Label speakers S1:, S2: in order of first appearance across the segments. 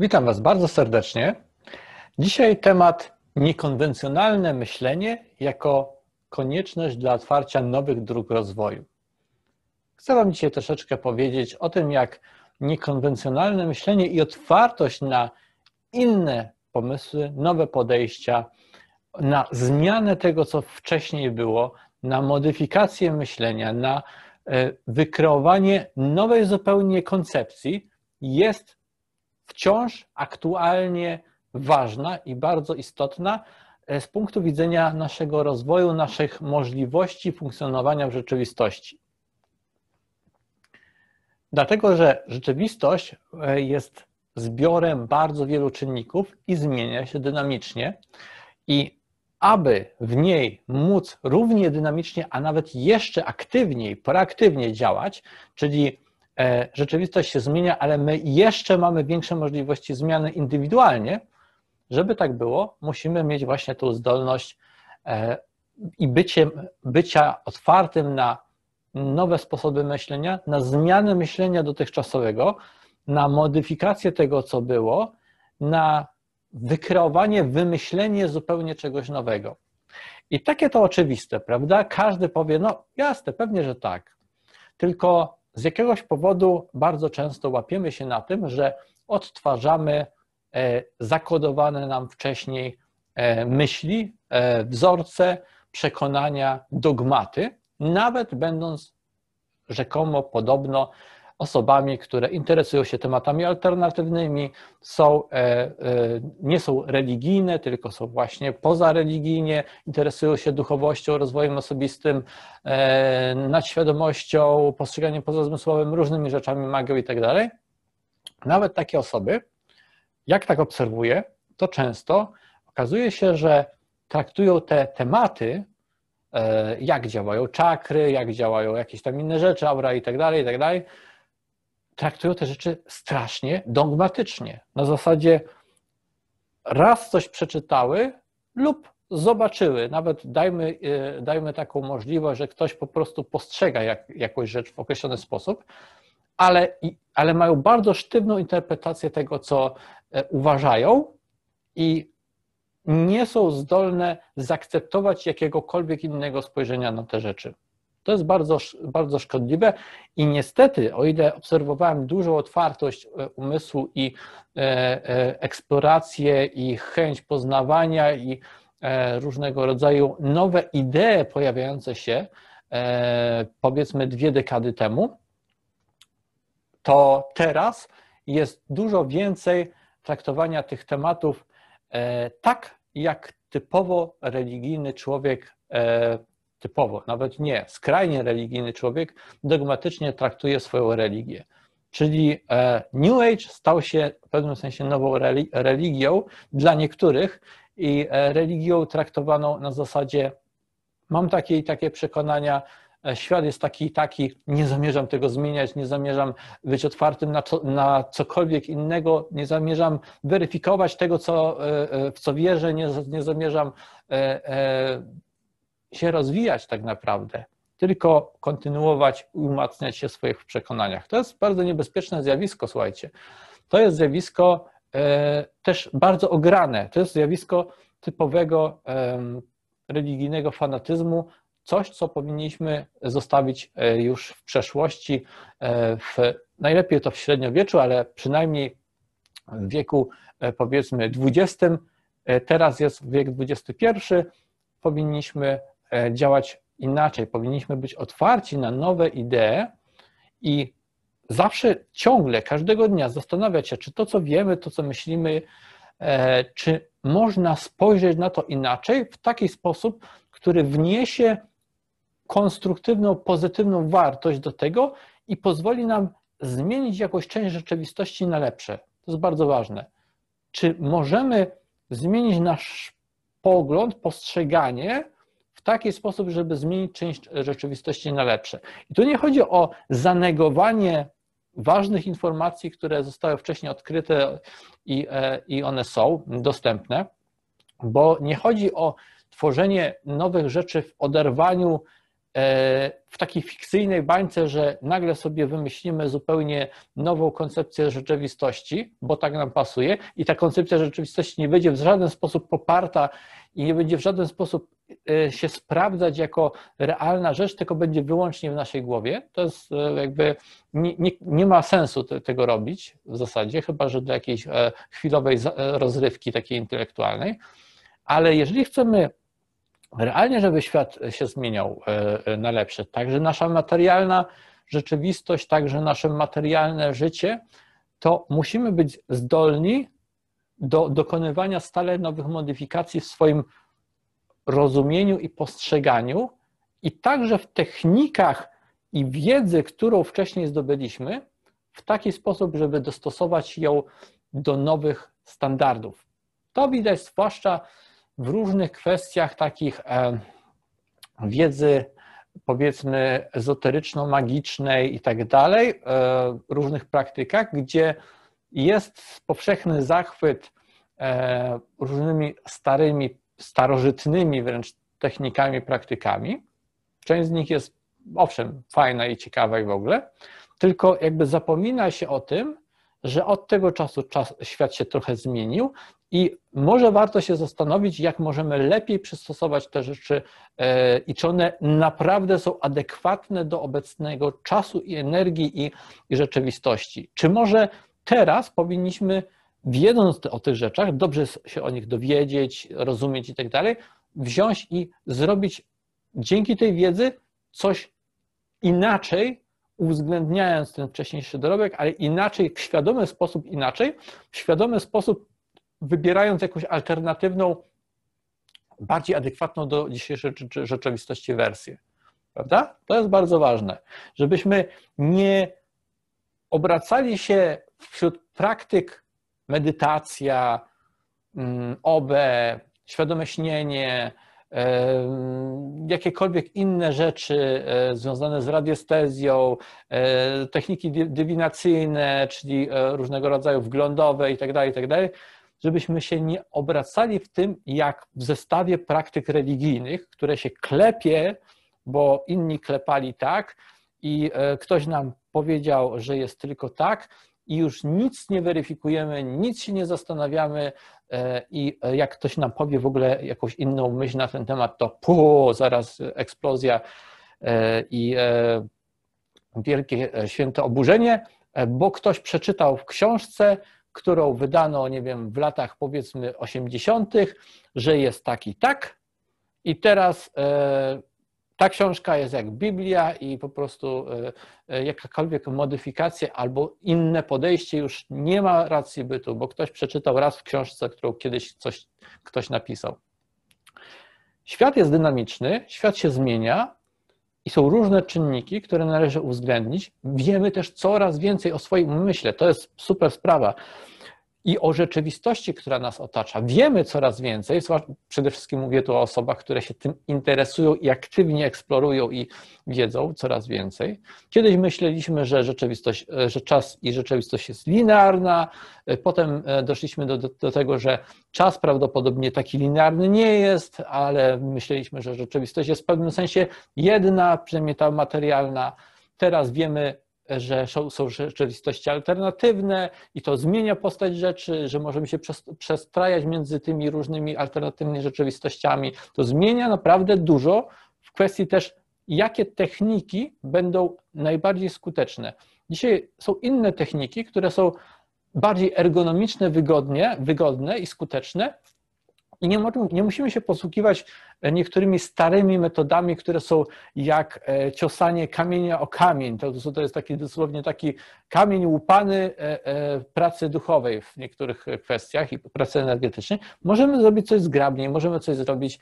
S1: Witam Was bardzo serdecznie. Dzisiaj temat niekonwencjonalne myślenie jako konieczność dla otwarcia nowych dróg rozwoju. Chcę Wam dzisiaj troszeczkę powiedzieć o tym, jak niekonwencjonalne myślenie i otwartość na inne pomysły, nowe podejścia, na zmianę tego, co wcześniej było, na modyfikację myślenia, na e, wykreowanie nowej zupełnie koncepcji jest wciąż aktualnie ważna i bardzo istotna e, z punktu widzenia naszego rozwoju, naszych możliwości funkcjonowania w rzeczywistości. Dlatego, że rzeczywistość e, jest zbiorem bardzo wielu czynników i zmienia się dynamicznie. I aby w niej móc równie dynamicznie, a nawet jeszcze aktywniej, proaktywnie działać, czyli rzeczywistość się zmienia, ale my jeszcze mamy większe możliwości zmiany indywidualnie. Żeby tak było, musimy mieć właśnie tą zdolność e, i bycie, bycia otwartym na nowe sposoby myślenia, na zmianę myślenia dotychczasowego, na modyfikację tego, co było, na wykreowanie, wymyślenie zupełnie czegoś nowego. I takie to oczywiste, prawda? Każdy powie, no jasne, pewnie, że tak. Tylko z jakiegoś powodu bardzo często łapiemy się na tym, że odtwarzamy e, zakodowane nam wcześniej e, myśli, e, wzorce, przekonania, dogmaty, nawet będąc rzekomo podobno osobami, które interesują się tematami alternatywnymi, są, e, e, nie są religijne, tylko są właśnie pozareligijnie, interesują się duchowością, rozwojem osobistym, e, nadświadomością, postrzeganiem pozazmysłowym, różnymi rzeczami, magią i tak. Nawet takie osoby, jak tak obserwuję, to często okazuje się, że traktują te tematy, jak działają czakry, jak działają jakieś tam inne rzeczy, aura i tak dalej, i tak dalej, traktują te rzeczy strasznie dogmatycznie. Na zasadzie raz coś przeczytały lub zobaczyły, nawet dajmy, e, dajmy taką możliwość, że ktoś po prostu postrzega jak, jakąś rzecz w określony sposób, ale, ale mają bardzo sztywną interpretację tego, co e, uważają i nie są zdolne zaakceptować jakiegokolwiek innego spojrzenia na te rzeczy. To jest bardzo, bardzo szkodliwe i niestety, o ile obserwowałem dużą otwartość e, umysłu i e, e, eksplorację i chęć poznawania i różnego rodzaju nowe idee pojawiające się, powiedzmy dwie dekady temu, to teraz jest dużo więcej traktowania tych tematów tak, jak typowo religijny człowiek typowo, nawet nie, skrajnie religijny człowiek dogmatycznie traktuje swoją religię. Czyli e, New Age stał się w pewnym sensie nową religią dla niektórych i e, religią traktowaną na zasadzie mam takie i takie przekonania, e, świat jest taki i taki, nie zamierzam tego zmieniać, nie zamierzam być otwartym na, to, na cokolwiek innego, nie zamierzam weryfikować tego, co, w co wierzę, nie, nie zamierzam się rozwijać tak naprawdę, tylko kontynuować i umacniać się w swoich przekonaniach. To jest bardzo niebezpieczne zjawisko, słuchajcie. To jest zjawisko e, też bardzo ograne. To jest zjawisko typowego religijnego fanatyzmu, coś, co powinniśmy zostawić e, już w przeszłości, e, w, najlepiej to w średniowieczu, ale przynajmniej w wieku powiedzmy XX, teraz jest wiek XXI, powinniśmy działać inaczej, powinniśmy być otwarci na nowe idee i zawsze, ciągle, każdego dnia zastanawiać się, czy to, co wiemy, to, co myślimy, e, czy można spojrzeć na to inaczej, w taki sposób, który wniesie konstruktywną, pozytywną wartość do tego i pozwoli nam zmienić jakąś część rzeczywistości na lepsze. To jest bardzo ważne. Czy możemy zmienić nasz pogląd, postrzeganie w taki sposób, żeby zmienić część rzeczywistości na lepsze. I tu nie chodzi o zanegowanie ważnych informacji, które zostały wcześniej odkryte i, e, i one są dostępne, bo nie chodzi o tworzenie nowych rzeczy w oderwaniu w takiej fikcyjnej bańce, że nagle sobie wymyślimy zupełnie nową koncepcję rzeczywistości, bo tak nam pasuje, i ta koncepcja rzeczywistości nie będzie w żaden sposób poparta i nie będzie w żaden sposób e, się sprawdzać jako realna rzecz, tylko będzie wyłącznie w naszej głowie. To jest e, jakby nie, nie, nie ma sensu te, tego robić w zasadzie, chyba że dla jakiejś e, chwilowej rozrywki takiej intelektualnej. Ale jeżeli chcemy realnie, żeby świat się zmieniał na lepsze, także nasza materialna rzeczywistość, także nasze materialne życie, to musimy być zdolni do dokonywania stale nowych modyfikacji w swoim rozumieniu i postrzeganiu, i także w technikach i wiedzy, którą wcześniej zdobyliśmy, w taki sposób, żeby dostosować ją do nowych standardów. To widać zwłaszcza w różnych kwestiach takich e, wiedzy, powiedzmy, ezoteryczno-magicznej i tak dalej, e, różnych praktykach, gdzie jest powszechny zachwyt e, różnymi starymi, starożytnymi wręcz technikami, praktykami. Część z nich jest owszem fajna i ciekawa i w ogóle, tylko jakby zapomina się o tym, że od tego czasu czas, świat się trochę zmienił i może warto się zastanowić, jak możemy lepiej przystosować te rzeczy e, i czy one naprawdę są adekwatne do obecnego czasu i energii i, i rzeczywistości. Czy może teraz powinniśmy, wiedząc o tych rzeczach, dobrze się o nich dowiedzieć, rozumieć i tak dalej, wziąć i zrobić dzięki tej wiedzy coś inaczej, uwzględniając ten wcześniejszy dorobek, ale inaczej, w świadomy sposób inaczej, w świadomy sposób wybierając jakąś alternatywną, bardziej adekwatną do dzisiejszej rzeczywistości wersję. Prawda? To jest bardzo ważne, żebyśmy nie obracali się wśród praktyk medytacja, mm, OB, świadome śnienie, jakiekolwiek inne rzeczy e, związane z radiestezją, e, techniki dywinacyjne, czyli e, różnego rodzaju wglądowe itd., tak itd., tak żebyśmy się nie obracali w tym, jak w zestawie praktyk religijnych, które się klepie, bo inni klepali tak i ktoś nam powiedział, że jest tylko tak, i już nic nie weryfikujemy, nic się nie zastanawiamy e, i e, jak ktoś nam powie w ogóle jakąś inną myśl na ten temat, to pu, zaraz eksplozja e, i wielkie święte oburzenie, bo ktoś przeczytał w książce, którą wydano, nie wiem, w latach powiedzmy 80., że jest tak i tak, i teraz ta książka jest jak Biblia i po prostu e, e, jakakolwiek modyfikacja albo inne podejście już nie ma racji bytu, bo ktoś przeczytał raz w książce, którą kiedyś coś, ktoś napisał. Świat jest dynamiczny, świat się zmienia i są różne czynniki, które należy uwzględnić. Wiemy też coraz więcej o swoim umyśle. To jest super sprawa i o rzeczywistości, która nas otacza. Wiemy coraz więcej, przede wszystkim mówię tu o osobach, które się tym interesują i aktywnie eksplorują i wiedzą coraz więcej. Kiedyś myśleliśmy, że rzeczywistość, że czas i rzeczywistość jest linearna, potem e, doszliśmy do, do, do tego, że czas prawdopodobnie taki linearny nie jest, ale myśleliśmy, że rzeczywistość jest w pewnym sensie jedna, przynajmniej ta materialna. Teraz wiemy, że są, rzeczywistości alternatywne i to zmienia postać rzeczy, że możemy się przestrajać między tymi różnymi alternatywnymi rzeczywistościami. To zmienia naprawdę dużo w kwestii też, jakie techniki będą najbardziej skuteczne. Dzisiaj są inne techniki, które są bardziej ergonomiczne, wygodnie, wygodne i skuteczne, i nie, nie musimy się posługiwać e, niektórymi starymi metodami, które są jak e, ciosanie kamienia o kamień. To, to jest taki dosłownie taki kamień łupany e, pracy duchowej w niektórych kwestiach i pracy energetycznej. Możemy zrobić coś zgrabniej, możemy coś zrobić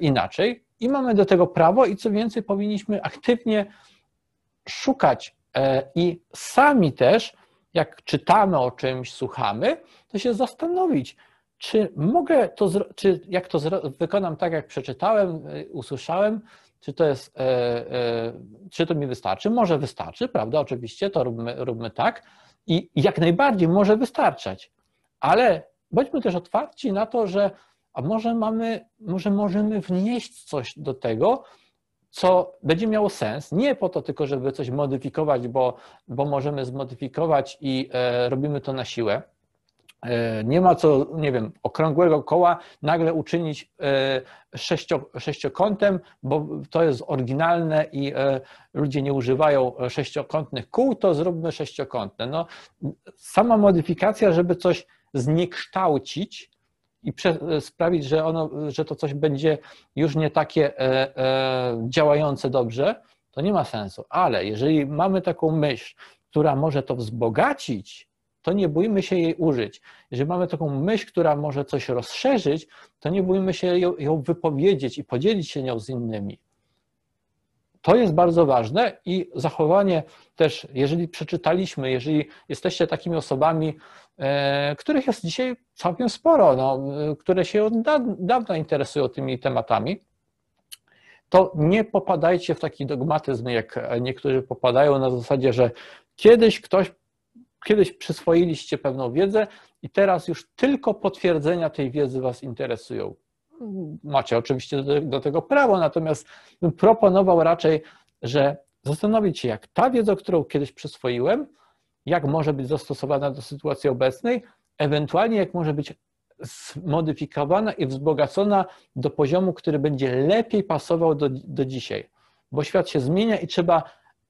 S1: inaczej i mamy do tego prawo i co więcej powinniśmy aktywnie szukać i sami też, jak czytamy o czymś, słuchamy, to się zastanowić, czy mogę to, czy jak to wykonam tak, jak przeczytałem, y, usłyszałem, czy to jest, e, e, czy to mi wystarczy? Może wystarczy, prawda? Oczywiście, to róbmy, róbmy tak i jak najbardziej może wystarczać, ale bądźmy też otwarci na to, że a może mamy, może możemy wnieść coś do tego, co będzie miało sens, nie po to tylko, żeby coś modyfikować, bo, bo możemy zmodyfikować i e, robimy to na siłę. E, nie ma co, nie wiem, okrągłego koła nagle uczynić e, sześcio, sześciokątem, bo to jest oryginalne i e, ludzie nie używają sześciokątnych kół, to zróbmy sześciokątne. No, sama modyfikacja, żeby coś zniekształcić, i sprawić, że, ono, że to coś będzie już nie takie działające dobrze, to nie ma sensu. Ale jeżeli mamy taką myśl, która może to wzbogacić, to nie bójmy się jej użyć. Jeżeli mamy taką myśl, która może coś rozszerzyć, to nie bójmy się ją, ją wypowiedzieć i podzielić się nią z innymi. To jest bardzo ważne i zachowanie też, jeżeli przeczytaliśmy, jeżeli jesteście takimi osobami, e, których jest dzisiaj całkiem sporo, no, które się od dawna interesują tymi tematami, to nie popadajcie w taki dogmatyzm, jak niektórzy popadają na zasadzie, że kiedyś ktoś, kiedyś przyswoiliście pewną wiedzę i teraz już tylko potwierdzenia tej wiedzy Was interesują macie oczywiście do, tego prawo, natomiast bym proponował raczej, że zastanowić się, jak ta wiedza, którą kiedyś przyswoiłem, jak może być zastosowana do sytuacji obecnej, ewentualnie jak może być zmodyfikowana i wzbogacona do poziomu, który będzie lepiej pasował do, do dzisiaj. Bo świat się zmienia i trzeba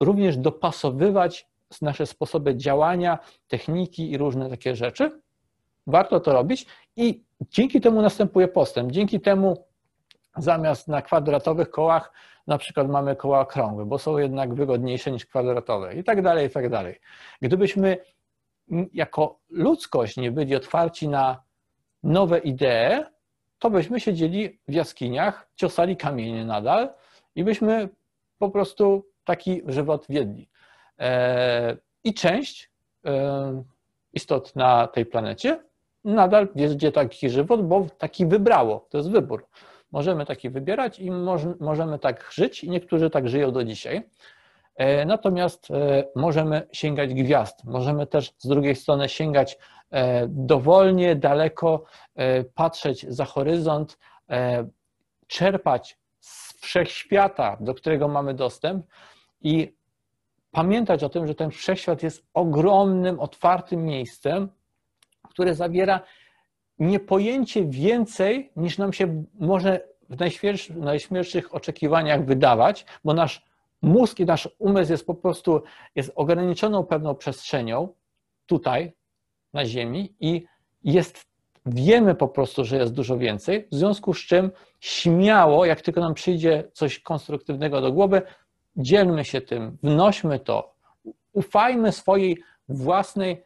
S1: również dopasowywać nasze sposoby działania, techniki i różne takie rzeczy. Warto to robić i Dzięki temu następuje postęp. Dzięki temu zamiast na kwadratowych kołach na przykład mamy koła okrągłe, bo są jednak wygodniejsze niż kwadratowe i tak dalej, i tak dalej. Gdybyśmy jako ludzkość nie byli otwarci na nowe idee, to byśmy siedzieli w jaskiniach, ciosali kamienie nadal i byśmy po prostu taki żywot wiedli. E, I część e, istot na tej planecie nadal gdzie taki żywot, bo taki wybrało, to jest wybór. Możemy taki wybierać i możemy tak żyć i niektórzy tak żyją do dzisiaj. E, natomiast możemy sięgać gwiazd, możemy też z drugiej strony sięgać dowolnie, daleko, patrzeć za horyzont, czerpać z wszechświata, do którego mamy dostęp i pamiętać o tym, że ten wszechświat jest ogromnym, otwartym miejscem, które zawiera niepojęcie więcej niż nam się może w najśmielszych oczekiwaniach wydawać, bo nasz mózg i nasz umysł jest po prostu jest ograniczoną pewną przestrzenią tutaj na Ziemi i jest, wiemy po prostu, że jest dużo więcej, w związku z czym śmiało, jak tylko nam przyjdzie coś konstruktywnego do głowy, dzielmy się tym, wnośmy to, ufajmy swojej własnej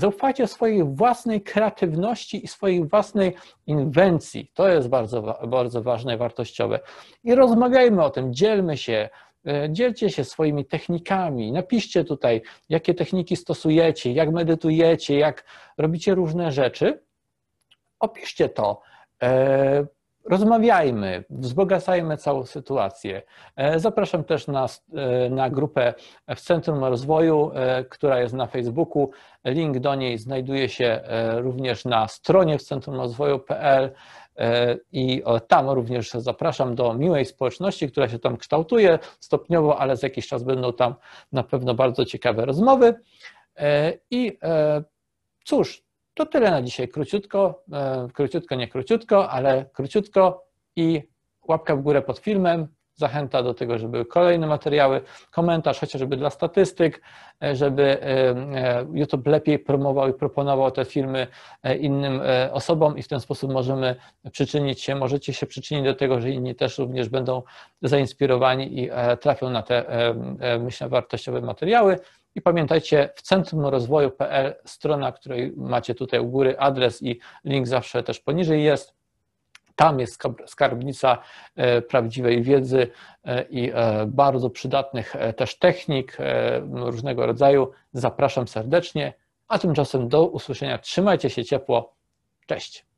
S1: Zaufajcie swojej własnej kreatywności i swojej własnej inwencji. To jest bardzo, bardzo ważne i wartościowe. I rozmawiajmy o tym, dzielmy się, e, dzielcie się swoimi technikami. Napiszcie tutaj, jakie techniki stosujecie, jak medytujecie, jak robicie różne rzeczy. Opiszcie to. Rozmawiajmy, wzbogacajmy całą sytuację. E, zapraszam też na, e, na grupę w Centrum Rozwoju, e, która jest na Facebooku. Link do niej znajduje się również na stronie w centrumrozwoju.pl i tam również zapraszam do miłej społeczności, która się tam kształtuje stopniowo, ale za jakiś czas będą tam na pewno bardzo ciekawe rozmowy. I cóż, to tyle na dzisiaj. Króciutko, e, króciutko, nie króciutko, ale króciutko i łapka w górę pod filmem. Zachęta do tego, żeby były kolejne materiały, komentarz chociażby dla statystyk, e, żeby e, YouTube lepiej promował i proponował te filmy innym osobom i w ten sposób możemy przyczynić się, możecie się przyczynić do tego, że inni też również będą zainspirowani i trafią na te, myślę, wartościowe materiały. I pamiętajcie, w centrum rozwoju.pl strona, której macie tutaj u góry adres i link zawsze też poniżej jest. Tam jest skarbnica e, prawdziwej wiedzy e, i e, bardzo przydatnych też technik różnego rodzaju. Zapraszam serdecznie, a tymczasem do usłyszenia. Trzymajcie się ciepło. Cześć.